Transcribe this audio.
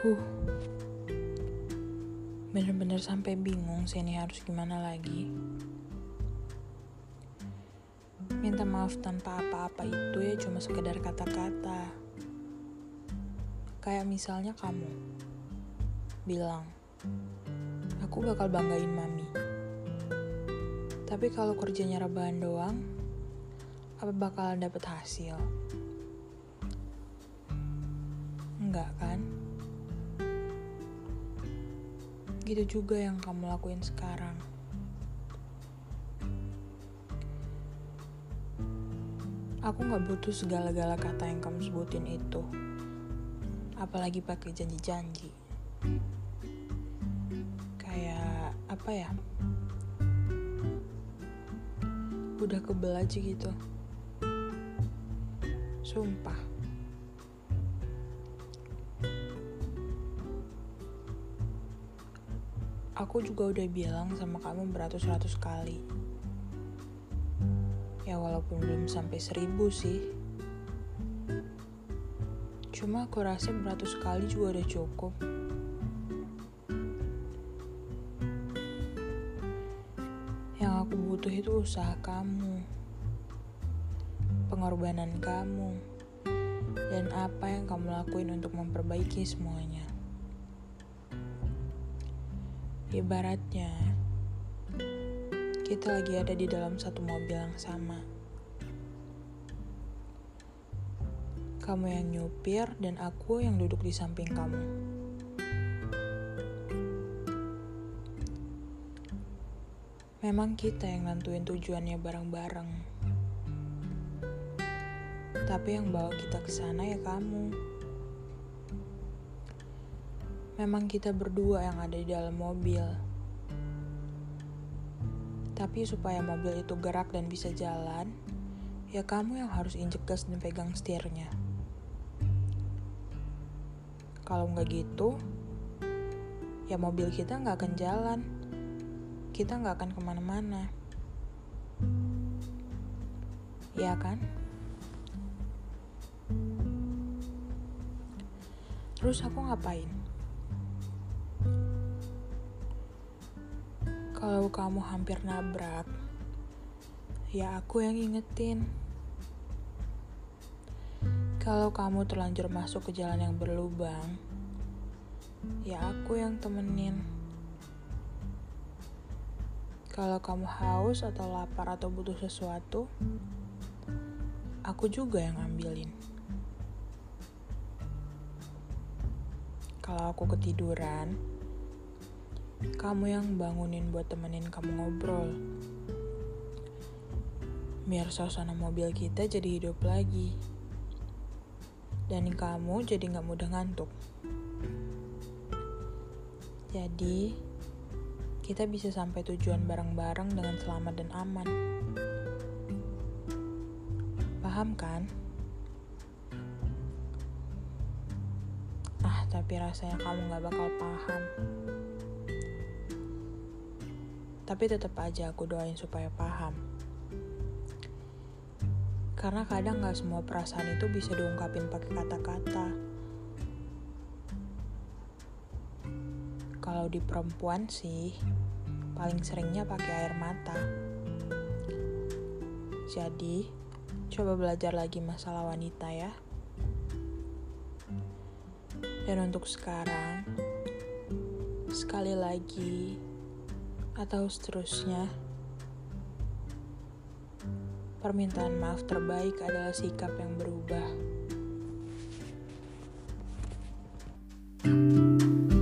Huh. Bener-bener sampai bingung sih ini harus gimana lagi. Minta maaf tanpa apa-apa itu ya cuma sekedar kata-kata. Kayak misalnya kamu bilang, aku bakal banggain mami. Tapi kalau kerjanya rebahan doang, apa bakalan dapet hasil? Enggak kan? Gitu juga yang kamu lakuin sekarang. Aku gak butuh segala-gala kata yang kamu sebutin itu. Apalagi pakai janji-janji. Kayak apa ya? Udah kebel aja gitu. Sumpah. Aku juga udah bilang sama kamu beratus-ratus kali. Ya walaupun belum sampai seribu sih. Cuma aku rasa beratus kali juga udah cukup. Yang aku butuh itu usaha kamu. Pengorbanan kamu. Dan apa yang kamu lakuin untuk memperbaiki semuanya. Ibaratnya, kita lagi ada di dalam satu mobil yang sama. Kamu yang nyupir dan aku yang duduk di samping kamu. Memang kita yang nentuin tujuannya bareng-bareng. Tapi yang bawa kita ke sana ya kamu. Memang kita berdua yang ada di dalam mobil. Tapi supaya mobil itu gerak dan bisa jalan, ya kamu yang harus injek gas dan pegang setirnya. Kalau nggak gitu, ya mobil kita nggak akan jalan. Kita nggak akan ke mana-mana. Ya kan? Terus aku ngapain? Kalau kamu hampir nabrak, ya aku yang ingetin. Kalau kamu terlanjur masuk ke jalan yang berlubang, ya aku yang temenin. Kalau kamu haus atau lapar atau butuh sesuatu, aku juga yang ngambilin. Kalau aku ketiduran, kamu yang bangunin buat temenin kamu ngobrol. Biar suasana mobil kita jadi hidup lagi. Dan kamu jadi gak mudah ngantuk. Jadi, kita bisa sampai tujuan bareng-bareng dengan selamat dan aman. Paham kan? Ah, tapi rasanya kamu gak bakal paham. Tapi tetap aja aku doain supaya paham. Karena kadang gak semua perasaan itu bisa diungkapin pakai kata-kata. Kalau di perempuan sih, paling seringnya pakai air mata. Jadi, coba belajar lagi masalah wanita ya. Dan untuk sekarang, sekali lagi, atau seterusnya, permintaan maaf terbaik adalah sikap yang berubah. thank you